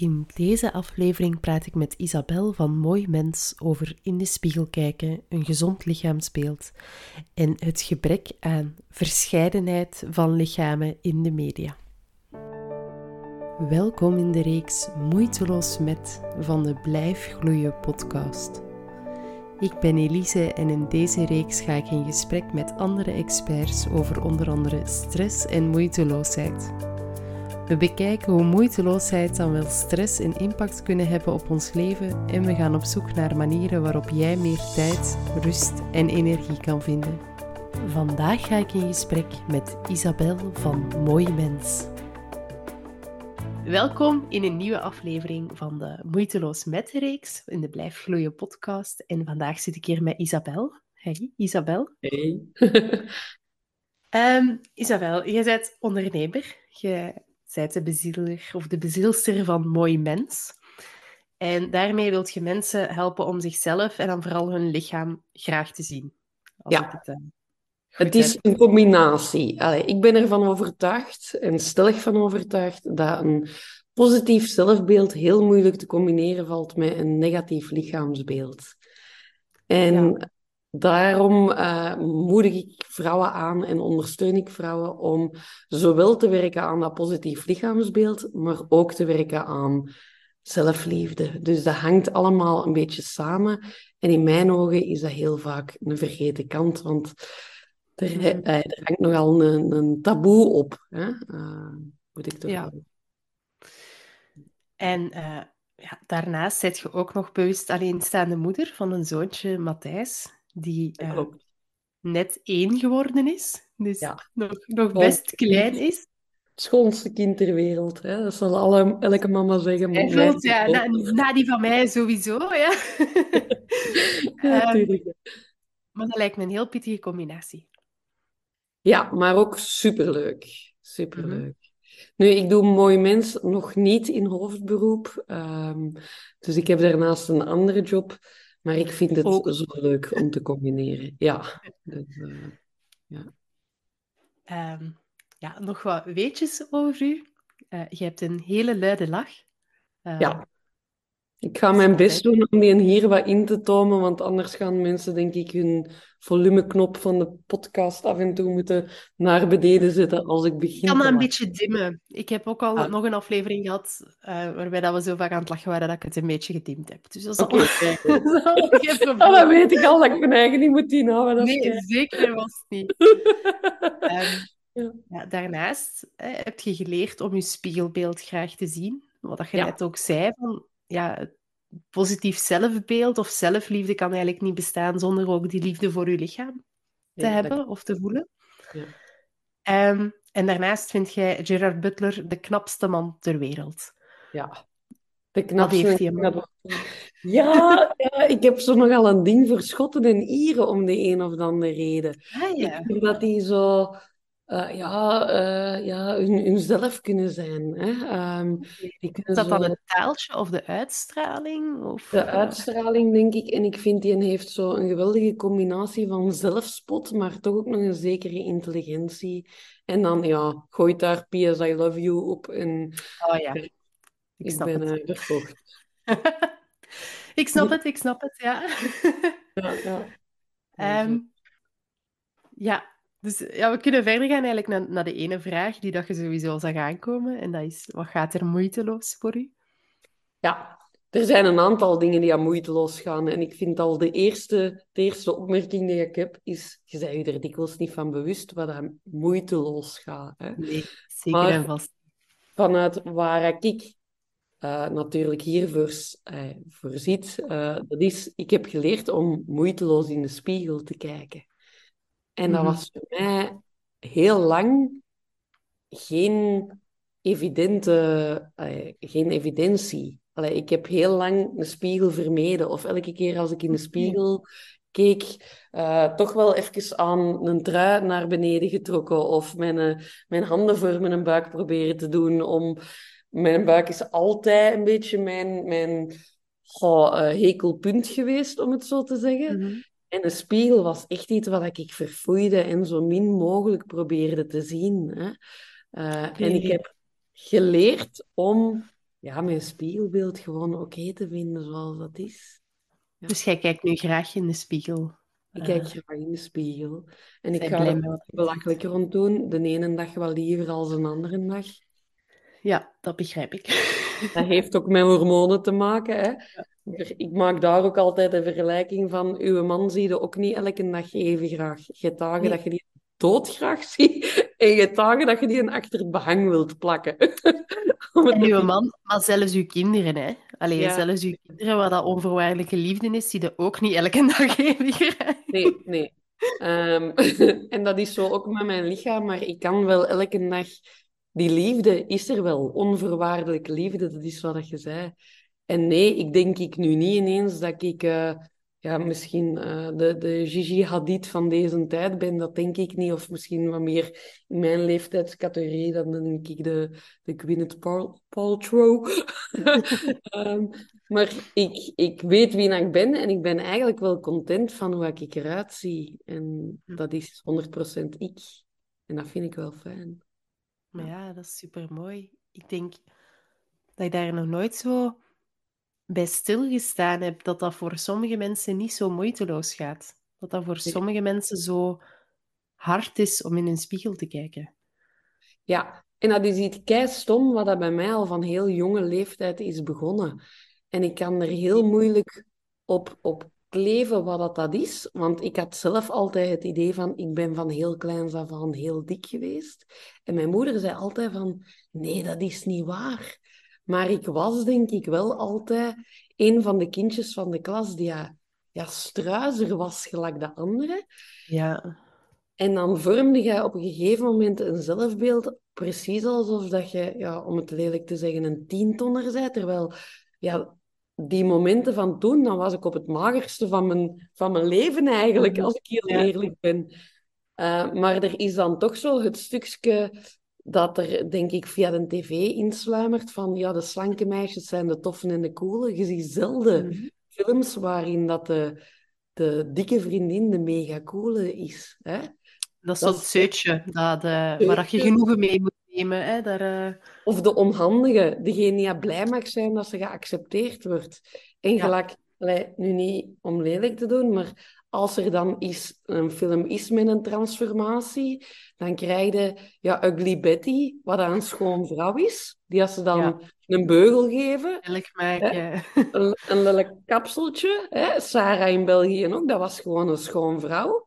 In deze aflevering praat ik met Isabel van Mooi Mens over in de spiegel kijken, een gezond lichaamsbeeld en het gebrek aan verscheidenheid van lichamen in de media. Welkom in de reeks Moeiteloos met van de Blijf Gloeien podcast. Ik ben Elise en in deze reeks ga ik in gesprek met andere experts over onder andere stress en moeiteloosheid. We bekijken hoe moeiteloosheid dan wel stress en impact kunnen hebben op ons leven en we gaan op zoek naar manieren waarop jij meer tijd, rust en energie kan vinden. Vandaag ga ik in gesprek met Isabel van Mooi Mens. Welkom in een nieuwe aflevering van de Moeiteloos met reeks in de Blijf Gloeien podcast. En vandaag zit ik hier met Isabel. Hey, Isabel. Hey. um, Isabel, jij bent ondernemer. Je bent de bezieler of de bezielster van Mooi Mens. En daarmee wilt je mensen helpen om zichzelf en dan vooral hun lichaam graag te zien. ja. Het, uh, het is een combinatie. Allee, ik ben ervan overtuigd en stellig van overtuigd dat een positief zelfbeeld heel moeilijk te combineren valt met een negatief lichaamsbeeld. En ja. Daarom uh, moedig ik vrouwen aan en ondersteun ik vrouwen om zowel te werken aan dat positief lichaamsbeeld, maar ook te werken aan zelfliefde. Dus dat hangt allemaal een beetje samen. En in mijn ogen is dat heel vaak een vergeten kant, want er, er hangt nogal een, een taboe op. Hè? Uh, moet ik toch ja. En uh, ja, daarnaast zit je ook nog bewust alleenstaande moeder van een zoontje, Matthijs, die uh, net één geworden is. Dus ja. nog, nog best klein is. Het schoonste kind ter wereld. Hè? Dat zal alle, elke mama zeggen. Maar Vult, ja, na, na, die van mij sowieso. Ja. ja um, maar dat lijkt me een heel pittige combinatie. Ja, maar ook superleuk. Superleuk. Mm -hmm. Nu, ik doe Mooi Mens nog niet in hoofdberoep. Um, dus ik heb daarnaast een andere job. Maar ik vind het ook. zo leuk om te combineren. Ja. Dus, uh, ja. Um, ja, nog wat weetjes over u. Uh, je hebt een hele luide lach. Uh, ja. Ik ga mijn best doen om die hier wat in te tomen, want anders gaan mensen, denk ik, hun volumeknop van de podcast af en toe moeten naar beneden zetten als ik begin. Ik kan dat een beetje dimmen. Ik heb ook al ah. nog een aflevering gehad uh, waarbij dat we zo vaak aan het lachen waren dat ik het een beetje gedimd heb. Dus dat is okay, al... dat is dan weet ik al dat ik mijn eigen niet moet inhouden. Dat nee, zeker was het niet. um, ja. Ja, daarnaast hè, heb je geleerd om je spiegelbeeld graag te zien. Wat je ja. net ook zei, van, ja, positief zelfbeeld of zelfliefde kan eigenlijk niet bestaan zonder ook die liefde voor je lichaam te hebben dat- of te voelen. Ja. Ehm, en daarnaast vind jij Gerard Butler de knapste man ter wereld. Ja. De Wat knapste... heeft hij, man? Ja, ja, ik heb zo nogal een ding voor Schotten en Ieren om de een of andere reden. Ah ja. Ik vind dat die zo... eh, ja, eh, ja hun, hunzelf kunnen zijn. Hè? Ehm, die kunnen Is dat dan het taaltje of de uitstraling? Of, De eh, uitstraling, denk ik. En ik vind die heeft zo een geweldige combinatie van zelfspot, maar toch ook nog een zekere intelligentie. En dan, ja, gooit daar P.S. I love you op en Oh ja, ik ben het. verkocht. Ik snap het, ik snap het, ja. Ja, ja. Ehm, ja, dus ja, we kunnen verder gaan eigenlijk naar, naar de ene vraag die dat je sowieso zag aankomen. En dat is, wat gaat er moeiteloos voor u? Ja, er zijn een aantal dingen die aan moeiteloos gaan. En ik vind al de eerste, de eerste opmerking die ik heb, is, je bent je er dikwijls niet van bewust wat aan moeiteloos gaat. Hè? Nee, zeker Maar- en vast. vanuit waar ik eh, natuurlijk hiervoor uh, voor zit, eh, dat is, ik heb geleerd om moeiteloos in de spiegel te kijken. En dat Mhm. was voor mij heel lang geen evidente, geen evidentie. Allee, ik heb heel lang een spiegel vermeden. Of elke keer als ik in de spiegel keek, eh, toch wel even aan een trui naar beneden getrokken. Of mijn, eh, mijn handen voor mijn buik proberen te doen. Om... Mijn buik is altijd een beetje mijn, mijn goh, eh, hekelpunt geweest, om het zo te zeggen. Mhm. En een spiegel was echt iets wat ik verfoeide en zo min mogelijk probeerde te zien. Hè. Eh, En ik heb geleerd om ja, mijn spiegelbeeld gewoon oké te vinden zoals dat is. Ja. Dus jij kijkt nu graag in de spiegel. Ik kijk graag in de spiegel. En ik ga er belachelijk rond doen. De ene dag wel liever als een andere dag. Ja, dat begrijp ik. Dat heeft ook met hormonen te maken. Hè? Ik maak daar ook altijd een vergelijking van. Uw man zie je ook niet elke dag even graag. Je hebt dagen Nee. dat je die doodgraag ziet. En je dagen dat je die een achter het behang wilt plakken. En uw man, maar zelfs uw kinderen, hè? Allee, Ja. zelfs uw kinderen, waar dat onvoorwaardelijke liefde is, zie je ook niet elke dag even graag. Nee, nee. Ehm, en dat is zo ook met mijn lichaam, maar ik kan wel elke dag... Die liefde is er wel, onvoorwaardelijke liefde, dat is wat je zei. En nee, ik denk ik nu niet ineens dat ik eh, ja, misschien eh, de, de Gigi Hadid van deze tijd ben, dat denk ik niet. Of misschien wat meer in mijn leeftijdscategorie, dan denk ik de, de Gwyneth Pal- Paltrow. Ehm, maar ik, ik weet wie ik ben en ik ben eigenlijk wel content van hoe ik eruit zie. En dat is 100% ik. En dat vind ik wel fijn. Maar ja, dat is super mooi. Ik denk dat ik daar nog nooit zo bij stilgestaan heb dat dat voor sommige mensen niet zo moeiteloos gaat. Dat dat voor sommige mensen zo hard is om in een spiegel te kijken. Ja, en dat is iets kei stom, wat dat bij mij al van heel jonge leeftijd is begonnen. En ik kan er heel moeilijk op, op kleven wat dat, dat is, want ik had zelf altijd het idee van, ik ben van heel kleins af aan heel dik geweest. En mijn moeder zei altijd van, nee, dat is niet waar. Maar ik was denk ik wel altijd een van de kindjes van de klas die ja, ja, struizer was gelijk de andere. Ja. En dan vormde je op een gegeven moment een zelfbeeld, precies alsof dat je, ja, om het lelijk te zeggen, een tientonner bent. Terwijl, ja, die momenten van toen, dan was ik op het magerste van mijn, van mijn leven eigenlijk, als ik heel eerlijk ben. Uh, maar er is dan toch zo het stukje dat er, denk ik, via de tv insluimert van, ja, de slanke meisjes zijn de toffen en de coole. Je ziet zelden Mhm. films waarin dat de, de dikke vriendin de mega coole is. Hè? Dat is Dat is- zeutje, dat, eh, waar dat je genoegen mee moet nemen. Hè? Daar, eh, Of de onhandige, degene die blij mag zijn dat ze geaccepteerd wordt. En Ja. gelijk, nu niet om lelijk te doen, maar als er dan is, een film is met een transformatie, dan krijg je ja, Ugly Betty, wat een schoon vrouw is, die als ze dan Ja. een beugel geven, elk maken. een, een lelijk kapseltje. Hè? Sarah in België ook, dat was gewoon een schoon vrouw.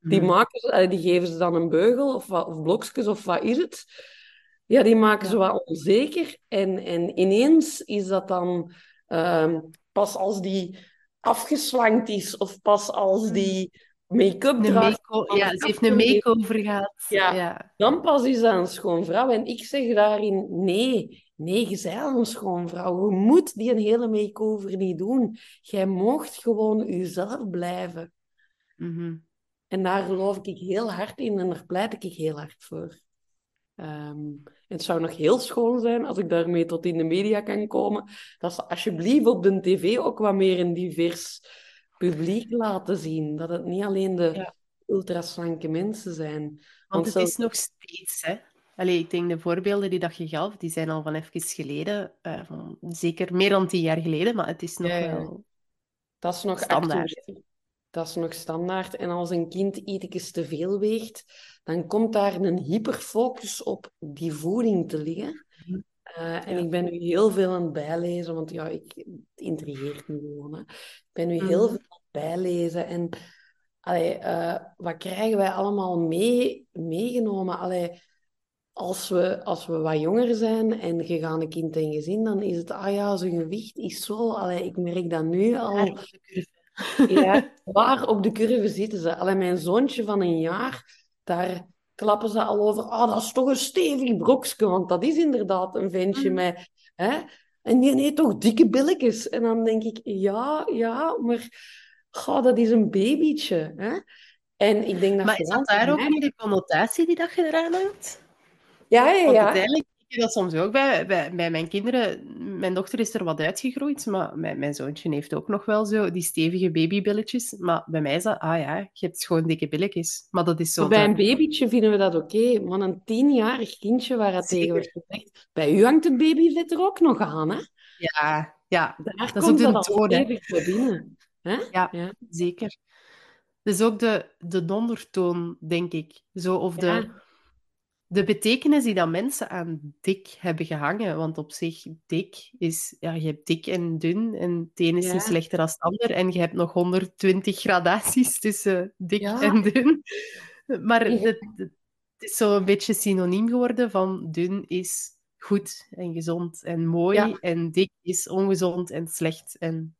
Die, Mhm. maken ze, die geven ze dan een beugel of, wat, of blokjes of wat is het? Ja, die maken Ja. ze wat onzeker. En, en ineens is dat dan ehm, pas als die afgeslankt is of pas als die make-up draagt, make ja, ze heeft een make-over gehad. Ja. Ja. dan pas is dat een schoon vrouw. En ik zeg daarin, nee, nee, je bent al een schoon vrouw. Je moet die een hele make-over niet doen. Jij moogt gewoon jezelf blijven. Mhm. En daar geloof ik heel hard in en daar pleit ik heel hard voor. Ehm, het zou nog heel schoon zijn als ik daarmee tot in de media kan komen. Dat ze alsjeblieft op de tv ook wat meer een divers publiek laten zien. Dat het niet alleen de Ja. ultraslanke mensen zijn. Want Want het is nog steeds, hè. Allee, ik denk de voorbeelden die dat je gaf, die zijn al van even geleden. eh, van, zeker meer dan tien jaar geleden, maar het is nog Ja, ja. wel... Dat is nog Standaard. actueel. Dat is nog standaard. En als een kind iets te veel weegt, dan komt daar een hyperfocus op die voeding te liggen. Mhm. Eh, en ik ben nu heel veel aan het bijlezen, want ja, ik, het intrigeert me gewoon. Hè. Ik ben nu heel Mhm. veel aan het bijlezen. En allee, eh, wat krijgen wij allemaal mee, meegenomen? Allee, als we, als we wat jonger zijn en je gaat een kind en gezin, dan is het, ah ja, zijn gewicht is zo. Allee, ik merk dat nu al. Ja, waar op de curve zitten ze? Alleen mijn zoontje van een jaar, daar klappen ze al over. Ah, dat is toch een stevig brokje, want dat is inderdaad een ventje Mm. met... Hè? En die heeft toch dikke billetjes? En dan denk ik, ja, ja, maar goh, dat is een babytje. Hè? En ik denk dat Maar is dat daar ook niet de connotatie die dat je eraan hangt? Ja, ja, Want ja. uiteindelijk, Ik dat soms ook bij, bij, bij, mijn kinderen. Mijn dochter is er wat uitgegroeid, maar mijn, mijn zoontje heeft ook nog wel zo die stevige babybilletjes. Maar bij mij is dat, ah ja, je hebt gewoon dikke billetjes. Maar dat is zo... bij een babytje vinden we dat oké, maar een tienjarig kindje waar het tegen wordt gezegd... Bij u hangt het babyvet er ook nog aan, hè? Ja, ja. Daar dat komt is ook de toon, binnen. Hè? Ja, ja, zeker. Dus ook de, de dondertoon, denk ik. Zo, of de de betekenis die dat mensen aan dik hebben gehangen. Want op zich, dik is... Ja, je hebt dik en dun. En het een is ja. slechter dan het ander. En je hebt nog 120 gradaties tussen dik en dun. Maar het, het is zo een beetje synoniem geworden van dun is goed en gezond en mooi. En dik is ongezond en slecht en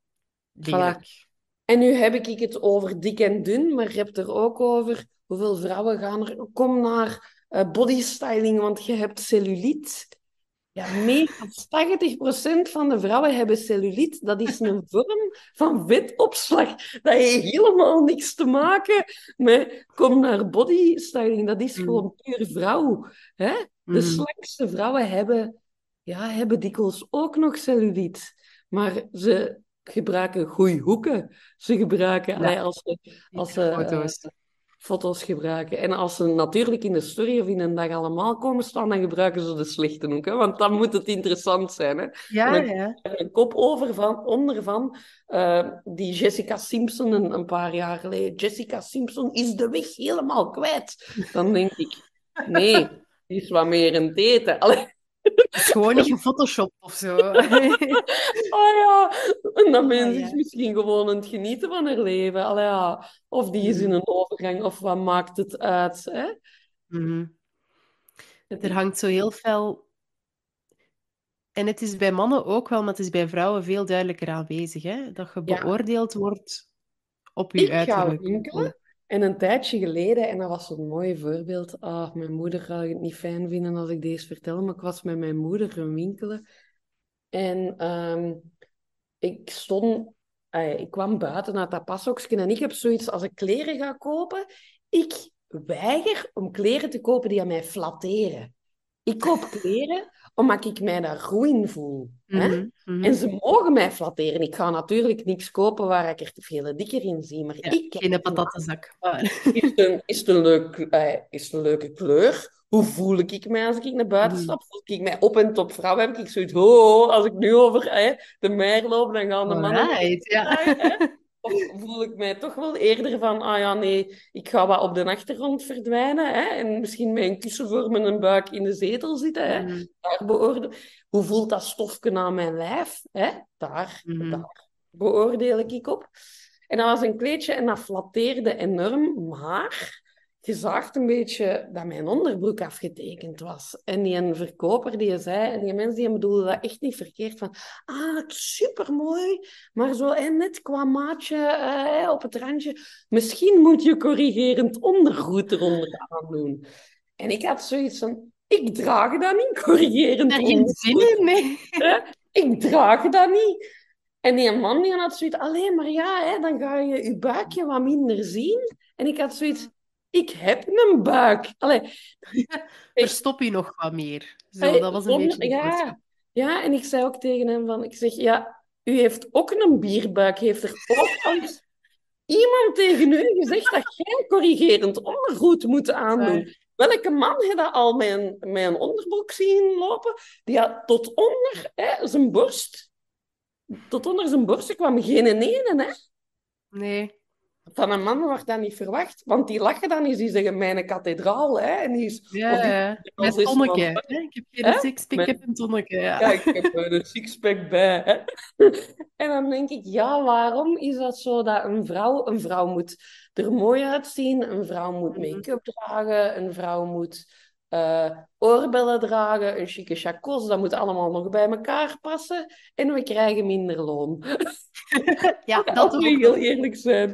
lelijk. En nu heb ik het over dik en dun, maar je hebt er ook over hoeveel vrouwen gaan er... Kom naar uh, bodystyling, want je hebt cellulite. Ja, meer dan 80% van de vrouwen hebben cellulite. Dat is een vorm van vetopslag. Dat heeft helemaal niks te maken met kom naar bodystyling. Dat is mm. gewoon puur vrouw. Hè? De mm. slankste vrouwen hebben, ja, hebben dikwijls ook nog cellulite. Maar ze gebruiken goede hoeken. Ze gebruiken, ja. als ze, als ze, foto's gebruiken. En als ze natuurlijk in de story of in een dag allemaal komen staan, dan gebruiken ze de slechte ook. Hè? Want dan moet het interessant zijn. Hè? Ja, ja. Een kop over van, onder van uh, die Jessica Simpson een, een, paar jaar geleden. Jessica Simpson is de weg helemaal kwijt. Dan denk ik, nee, die is wat meer een eten. Allee. Het is gewoon niet gefotoshopt of zo. oh ja, en dat mensen is misschien gewoon aan het genieten van haar leven. Allee, ja. Of die is in mm. een overgang, of wat maakt het uit? Hè? Mm Er hangt zo heel veel... En het is bij mannen ook wel, maar het is bij vrouwen veel duidelijker aanwezig. Hè? Dat je beoordeeld wordt op je uiterlijk. Ik ga winkelen en een tijdje geleden, en dat was een mooi voorbeeld. Ah, mijn moeder gaat het niet fijn vinden als ik deze vertel, maar ik was met mijn moeder gaan winkelen. En um, ik stond, ik kwam buiten naar dat pashoksje en ik heb zoiets als ik kleren ga kopen. Ik weiger om kleren te kopen die aan mij flatteren. Ik koop kleren omdat ik mij daar goed in voel. hè? Mhm, mhm. En ze mogen mij flatteren. Ik ga natuurlijk niks kopen waar ik er te veel dikker in zie. Maar ik geen patattenzak. Is het een, is, het een leuk, uh, is het een leuke kleur? Hoe voel ik mij als ik naar buiten mhm. stap? Voel ik mij op en top vrouw? Heb ik zoiets, oh, als ik nu over uh, de meer loop, dan gaan de mannen... Right, ja. Of voel ik mij toch wel eerder van, ah ja, nee, ik ga wat op de achtergrond verdwijnen. Hè? En misschien met een kussen voor mijn buik in de zetel zitten. Hè? Mm. Daar beoordeel... Hoe voelt dat stofje aan mijn lijf? Hè? Daar, mm. daar beoordeel ik op. En dat was een kleedje en dat flatteerde enorm, maar je zag een beetje dat mijn onderbroek afgetekend was. En die een verkoper die zei, en die mensen die bedoelden dat echt niet verkeerd, van ah, supermooi, maar zo en net qua maatje eh, op het randje, misschien moet je corrigerend ondergoed eronder aan doen. En ik had zoiets van, ik draag dat niet, corrigerend Daar geen zin in, nee. Ik draag dat niet. En die man die had zoiets, alleen maar ja, hè, dan ga je je buikje wat minder zien. En ik had zoiets, ik heb een buik. Allee, Verstop je nog wat meer. Zo, dat was een beetje... Ja, ja, en ik zei ook tegen hem van... Ik zeg, ja, u heeft ook een bierbuik. Heeft er ook iemand tegen u gezegd dat geen corrigerend ondergoed moet aandoen? Welke man heeft dat al mijn, mijn onderbroek zien lopen? Die had tot onder hè, zijn borst... Tot onder zijn borst kwam geen ene, hè? Nee. Van een man wordt dat niet verwacht, want die lachen dan eens, die zeggen mijn kathedraal. Hè, en die is, ja, die, met tonneke. Ik heb geen sixpack, ik heb een tonneke. Ja, ja ik heb een sixpack bij. Hè. en dan denk ik, ja, waarom is dat zo dat een vrouw... Een vrouw moet er mooi uitzien, een vrouw moet mhm. make-up dragen, een vrouw moet uh, oorbellen dragen, een chique chacos, dat moet allemaal nog bij elkaar passen. En we krijgen minder loon. ja, dat moet heel eerlijk zijn.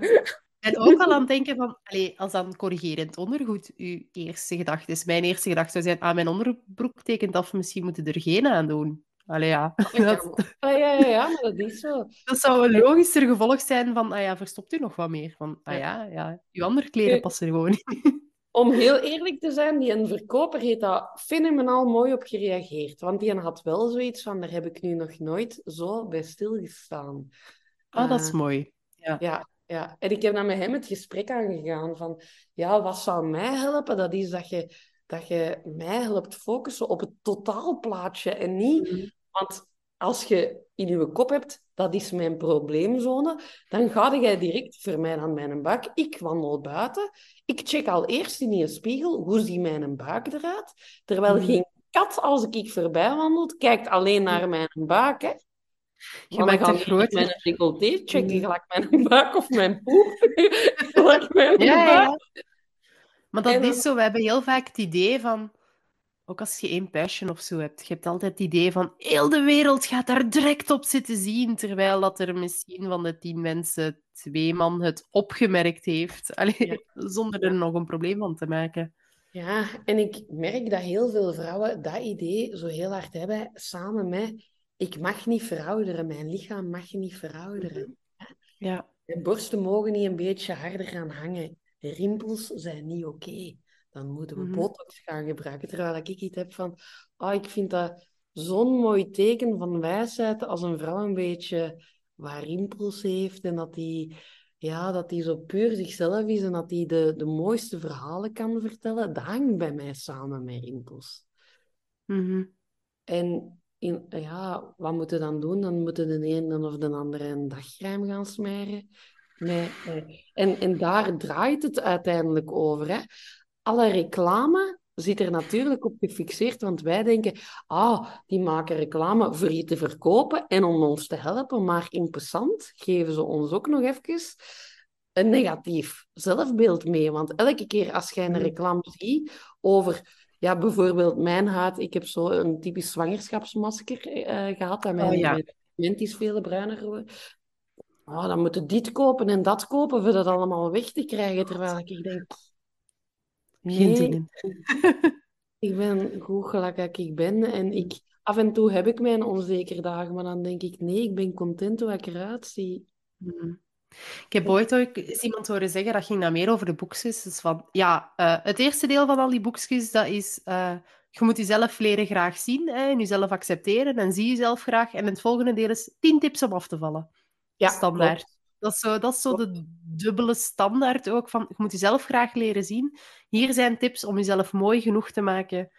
En ook al aan het denken van, allez, als dan corrigerend ondergoed uw eerste gedachte is. Mijn eerste gedachte zou zijn, ah, mijn onderbroek tekent af, misschien moeten er geen aan doen. Allee, ja. Dat... Ah, ja, ja, ja, maar dat is zo. Dat zou een logischer gevolg zijn van, ah ja, verstopt u nog wat meer? Van, ah ja, ja, uw andere kleren passen gewoon niet. om heel eerlijk te zijn, die een verkoper heeft daar fenomenaal mooi op gereageerd. Want die had wel zoiets van, daar heb ik nu nog nooit zo bij stilgestaan. Ah, dat is Uh, mooi. Ja. ja, ja. En ik heb dan met hem het gesprek aangegaan van, ja, wat zou mij helpen? Dat is dat je, dat je mij helpt focussen op het totaalplaatje en niet... Mhm. Want als je in je kop hebt, dat is mijn probleemzone, dan ga jij direct voor mij aan mijn buik. Ik wandel buiten. Ik check al eerst in je spiegel, hoe ziet mijn buik eruit? Terwijl Mhm. geen kat, als ik ik voorbij wandelt, kijkt alleen naar mijn buik. Hè. Je Maar dan maakt grote... mijn decolleté checken, Mhm. gelijk mijn buik of mijn poep. gelijk mijn Ja. Maar dat En is zo, we hebben heel vaak het idee van, ook als je één passion of zo hebt, je hebt altijd het idee van, heel de wereld gaat daar direct op zitten zien, terwijl dat er misschien van de tien mensen twee man het opgemerkt heeft, Allee, Ja. zonder er nog een probleem van te maken. Ja, en ik merk dat heel veel vrouwen dat idee zo heel hard hebben, samen met ik mag niet verouderen, mijn lichaam mag niet verouderen. Ja. Mijn borsten mogen niet een beetje harder gaan hangen. Rimpels zijn niet oké. Dan moeten we Mhm. botox gaan gebruiken. Terwijl ik iets heb van, ah, ik vind dat zo'n mooi teken van wijsheid als een vrouw een beetje wat rimpels heeft en dat die, ja, dat die zo puur zichzelf is en dat die de, de mooiste verhalen kan vertellen. Dat hangt bij mij samen met rimpels. Mhm. En in, ja, wat moeten we dan doen? Dan moeten de een of de andere een dagcrème gaan smeren. Nee, en, en daar draait het uiteindelijk over. Hè. Alle reclame zit er natuurlijk op gefixeerd, want wij denken, ah, die maken reclame voor je te verkopen en om ons te helpen, maar in passant geven ze ons ook nog even een negatief zelfbeeld mee. Want elke keer als jij een Mhm. reclame ziet over ja, bijvoorbeeld mijn huid. Ik heb zo een typisch zwangerschapsmasker eh, gehad. En mijn, Oh, ja. mijn is veel bruiner. Oh, dan moeten dit kopen en dat kopen voor dat allemaal weg te krijgen. Terwijl ik denk, Geen zin nee, ik ben goed dat ik ben. En ik, af en toe heb ik mijn onzekere dagen, maar dan denk ik, nee, ik ben content hoe ik eruit zie. Mhm. Ik heb ooit ook eens iemand horen zeggen, dat ging dan meer over de boekjes. Dus van, ja, eh, het eerste deel van al die boekjes, dat is, eh, je moet jezelf leren graag zien hè, en jezelf accepteren en zie jezelf graag. En het volgende deel is 10 tips om af te vallen. Ja, Standaard. klopt. Dat is zo, dat is zo de dubbele standaard ook van, je moet jezelf graag leren zien. Hier zijn tips om jezelf mooi genoeg te maken,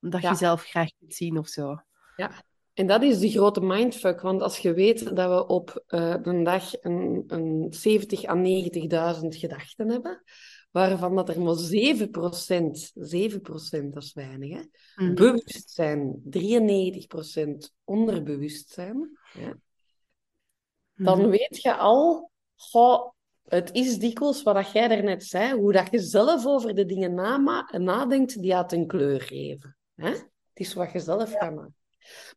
dat je jezelf graag kunt zien of zo. Ja, en dat is die grote mindfuck. Want als je weet dat we op eh, een dag een, een 70 à 90.000 gedachten hebben, waarvan dat er maar 7%, 7% dat is weinig, hè, bewustzijn, 93% onderbewustzijn, ja, dan Mhm. weet je al, goh, het is dikwijls wat dat jij daarnet zei, hoe dat je zelf over de dingen nadenkt die het een kleur geven. Hè? Het is wat je zelf gaat maken.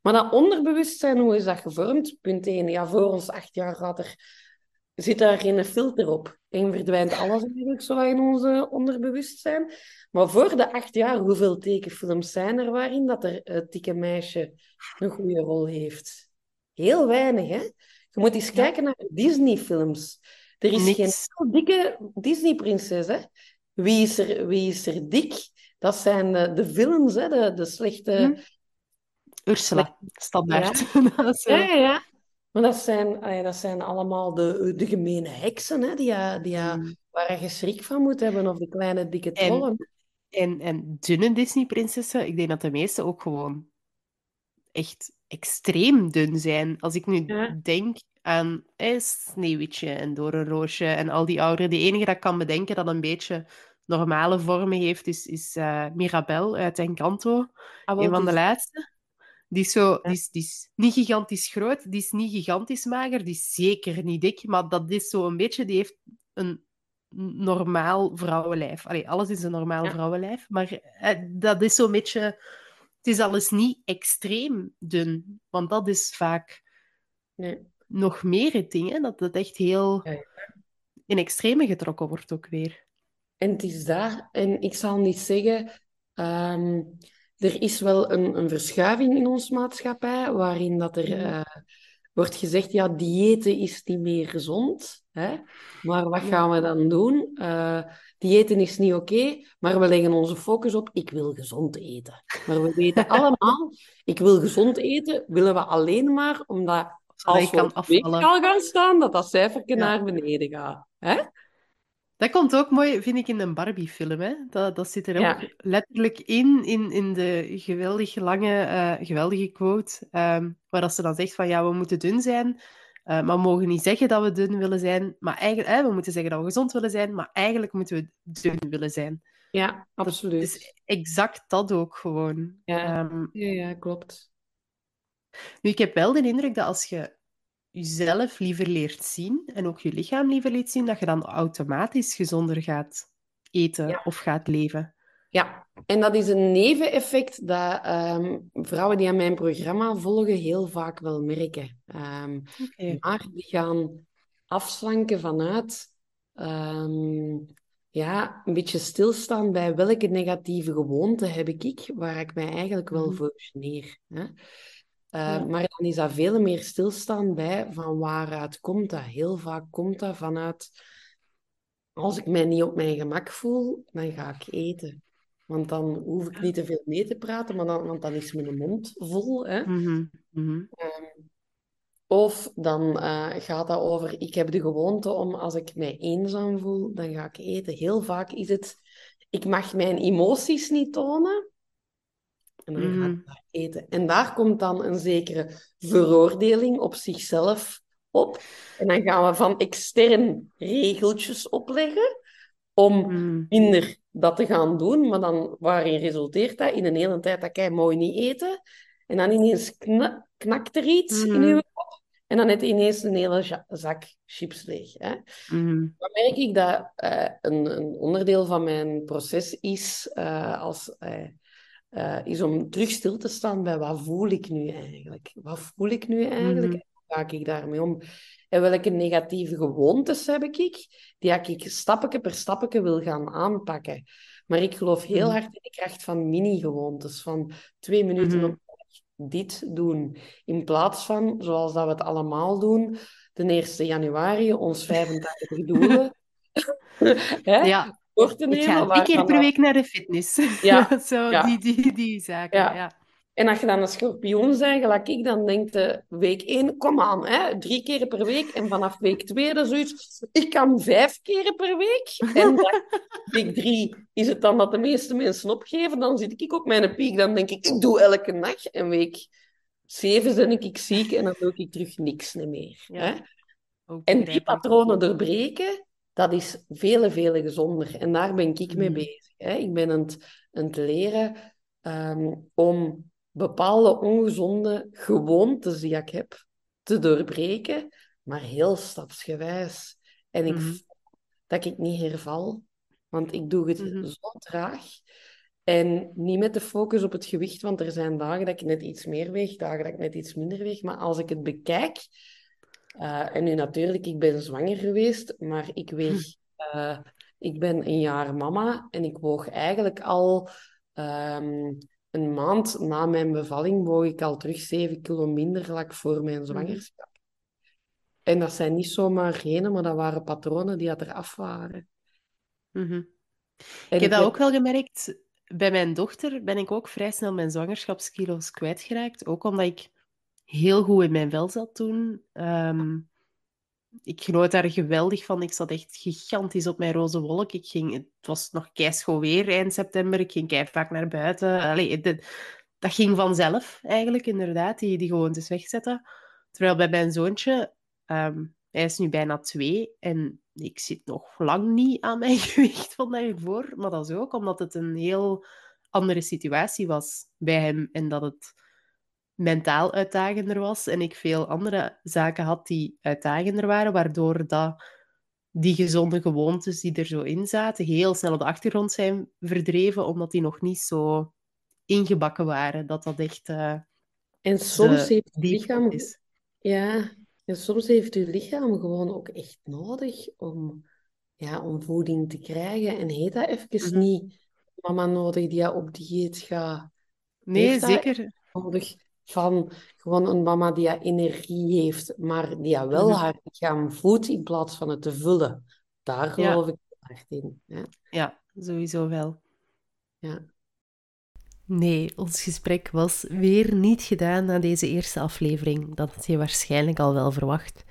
Maar dat onderbewustzijn, hoe is dat gevormd? Punt 1. Ja, voor ons acht jaar later zit daar geen filter op. En verdwijnt alles eigenlijk zo in ons eh, onderbewustzijn. Maar voor de acht jaar, hoeveel tekenfilms zijn er waarin dat er het dikke meisje een goede rol heeft? Heel weinig, hè? Je moet eens kijken naar Disney-films. Er is Niks. geen dikke Disney-prinses, hè? Wie is er, wie is er dik? Dat zijn eh, de villains, hè? De, de slechte... Hm. Ursula, standaard. Ja, ja, ja. Maar dat zijn, allee, dat zijn allemaal de, de gemene heksen, hè, die, ja- die, ja- Mm. waar je schrik van moet hebben, of de kleine dikke En- trollen. En, en dunne Disney-prinsessen, ik denk dat de meeste ook gewoon echt extreem dun zijn. Als ik nu Ja. denk aan eh, Sneeuwwitje en Doornroosje en al die ouderen, de enige dat ik kan bedenken dat een beetje normale vormen heeft, is, is eh, Mirabel uit Encanto. Ah, Een van de dus- laatste. Die is, zo, die, is, die is niet gigantisch groot, die is niet gigantisch mager, die is zeker niet dik, maar dat is zo een beetje, die heeft een normaal vrouwenlijf. Allee, alles is een normaal Ja. vrouwenlijf, maar eh, dat is zo'n beetje... Het is alles niet extreem dun, want dat is vaak Nee. nog meer het ding, hè, dat het echt heel Ja, ja. in extreme getrokken wordt ook weer. En het is daar, en ik zal niet zeggen, ehm, er is wel een, een verschuiving in onze maatschappij, waarin dat er Mhm. eh, wordt gezegd, ja, diëten is niet meer gezond. Hè? Maar wat gaan we dan doen? Uh, diëten is niet oké, maar we leggen onze focus op, ik wil gezond eten. Maar we weten allemaal, ik wil gezond eten, willen we alleen maar omdat als we op weegschaal gaan staan, dat dat cijfertje naar beneden gaat. Hè? Dat komt ook mooi, vind ik, in een Barbie-film. Hè? Dat, dat zit er ook letterlijk in, in, in de geweldig lange, uh, geweldige quote, um, waar dat ze dan zegt van, ja, we moeten dun zijn, uh, maar we mogen niet zeggen dat we dun willen zijn, maar eigenlijk, we moeten zeggen dat we gezond willen zijn, maar eigenlijk moeten we dun willen zijn. Ja, absoluut. Is exact dat ook gewoon. Ja, um, ja, ja klopt. Nu, ik heb wel de indruk dat als je jezelf liever leert zien en ook je lichaam liever leert zien, dat je dan automatisch gezonder gaat eten of gaat leven. Ja, en dat is een neveneffect dat um, vrouwen die aan mijn programma volgen heel vaak wel merken. Um, Maar die gaan afslanken vanuit um, ja, een beetje stilstaan bij welke negatieve gewoonte heb ik, waar ik mij eigenlijk wel mhm. voor geneer. Hè? Uh, Maar dan is dat veel meer stilstaan bij van waaruit komt dat. Heel vaak komt dat vanuit, als ik mij niet op mijn gemak voel, dan ga ik eten. Want dan hoef ik niet te veel mee te praten, maar dan, want dan is mijn mond vol. Hè? Mm -hmm. of dan uh, gaat dat over, ik heb de gewoonte om als ik mij eenzaam voel, dan ga ik eten. Heel vaak is het, ik mag mijn emoties niet tonen, en dan mm. gaat mhm. daar eten. En daar komt dan een zekere veroordeling op zichzelf op. En dan gaan we van extern regeltjes opleggen om mhm. minder dat te gaan doen. Maar dan, waarin resulteert dat? In een hele tijd dat jij mooi niet eten. En dan ineens knakt er iets in je kop. En dan heb je ineens een hele zak chips leeg. Hè? Dan merk ik dat uh, een, een, onderdeel van mijn proces is uh, als... Uh, uh, is om terug stil te staan bij wat voel ik nu eigenlijk? Wat voel ik nu eigenlijk? Mm Hoe ga ik daarmee om? En welke negatieve gewoontes heb ik, die ik stapje per stapje wil gaan aanpakken? Maar ik geloof heel mhm. hard in de kracht van mini-gewoontes, van twee minuten mm op dit doen. In plaats van, zoals dat we het allemaal doen, de 1 januari ons 85 doelen. ja te nemen. Ik ga keer per week naar de fitness. Ja. Zo, Die, die, die zaken, ja. En als je dan een schorpioen bent, gelijk ik, dan denkt de week één, kom aan, hè, drie keer per week. En vanaf week twee, dat is zoiets, ik kan vijf keer per week. En dan, week drie is het dan dat de meeste mensen opgeven. Dan zit ik op mijn piek, dan denk ik, ik doe elke nacht. En week zeven ben ik ziek en dan doe ik terug niks meer. Hè? En die patronen doorbreken, dat is vele, vele gezonder. En daar ben ik mee mm. bezig. Hè. Ik ben aan het, aan het leren ehm, om bepaalde ongezonde gewoontes die ik heb te doorbreken, maar heel stapsgewijs. En ik mm dat ik niet herval, want ik doe het mm-hmm. zo traag. En niet met de focus op het gewicht, want er zijn dagen dat ik net iets meer weeg, dagen dat ik net iets minder weeg. Maar als ik het bekijk, uh, en nu natuurlijk, ik ben zwanger geweest, maar ik weeg... Uh, ik ben een jaar mama en ik woog eigenlijk al um, een maand na mijn bevalling, woog ik al terug 7 kilo minder vlak voor mijn mhm. zwangerschap. En dat zijn niet zomaar genen, maar dat waren patronen die eraf waren. Mm -hmm. Ik heb dat ook wel gemerkt. Bij mijn dochter ben ik ook vrij snel mijn zwangerschapskilo's kwijtgeraakt. Ook omdat ik heel goed in mijn vel zat toen. Um, ik genoot daar geweldig van. Ik zat echt gigantisch op mijn roze wolk. Ik ging, het was nog keischoon weer eind september. Ik ging kei vaak naar buiten. Allee, dat ging vanzelf eigenlijk, inderdaad, die, die gewoontes wegzetten. Terwijl bij mijn zoontje, um, hij is nu bijna twee en ik zit nog lang niet aan mijn gewicht van daarvoor. Maar dat is ook omdat het een heel andere situatie was bij hem en dat het mentaal uitdagender was en ik veel andere zaken had die uitdagender waren, waardoor dat die gezonde gewoontes die er zo in zaten, heel snel op de achtergrond zijn verdreven, omdat die nog niet zo ingebakken waren. Dat dat echt uh, En soms heeft het lichaam... Is. Ja, en soms heeft uw lichaam gewoon ook echt nodig om, ja, om voeding te krijgen. En heet dat even mhm. niet mama nodig die op dieet gaat? Nee, zeker. Nodig van gewoon een mama die energie heeft, maar die wel mhm. haar lichaam voedt in plaats van het te vullen. Daar geloof ik echt in. Ja. ja, sowieso wel. Ja. Nee, ons gesprek was weer niet gedaan na deze eerste aflevering. Dat had je waarschijnlijk al wel verwacht.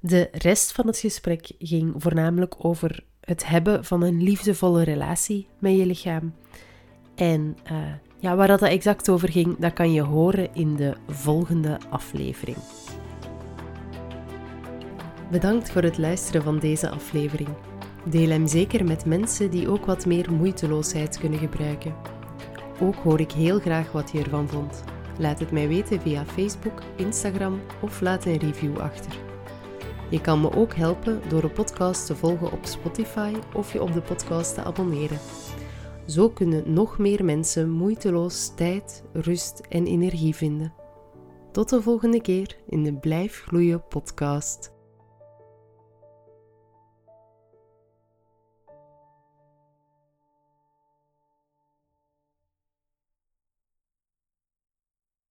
De rest van het gesprek ging voornamelijk over het hebben van een liefdevolle relatie met je lichaam. En uh, ja, waar dat exact over ging, dat kan je horen in de volgende aflevering. Bedankt voor het luisteren van deze aflevering. Deel hem zeker met mensen die ook wat meer moeiteloosheid kunnen gebruiken. Ook hoor ik heel graag wat je ervan vond. Laat het mij weten via Facebook, Instagram of laat een review achter. Je kan me ook helpen door de podcast te volgen op Spotify of je op de podcast te abonneren. Zo kunnen nog meer mensen moeiteloos tijd, rust en energie vinden. Tot de volgende keer in de Blijf Gloeien podcast.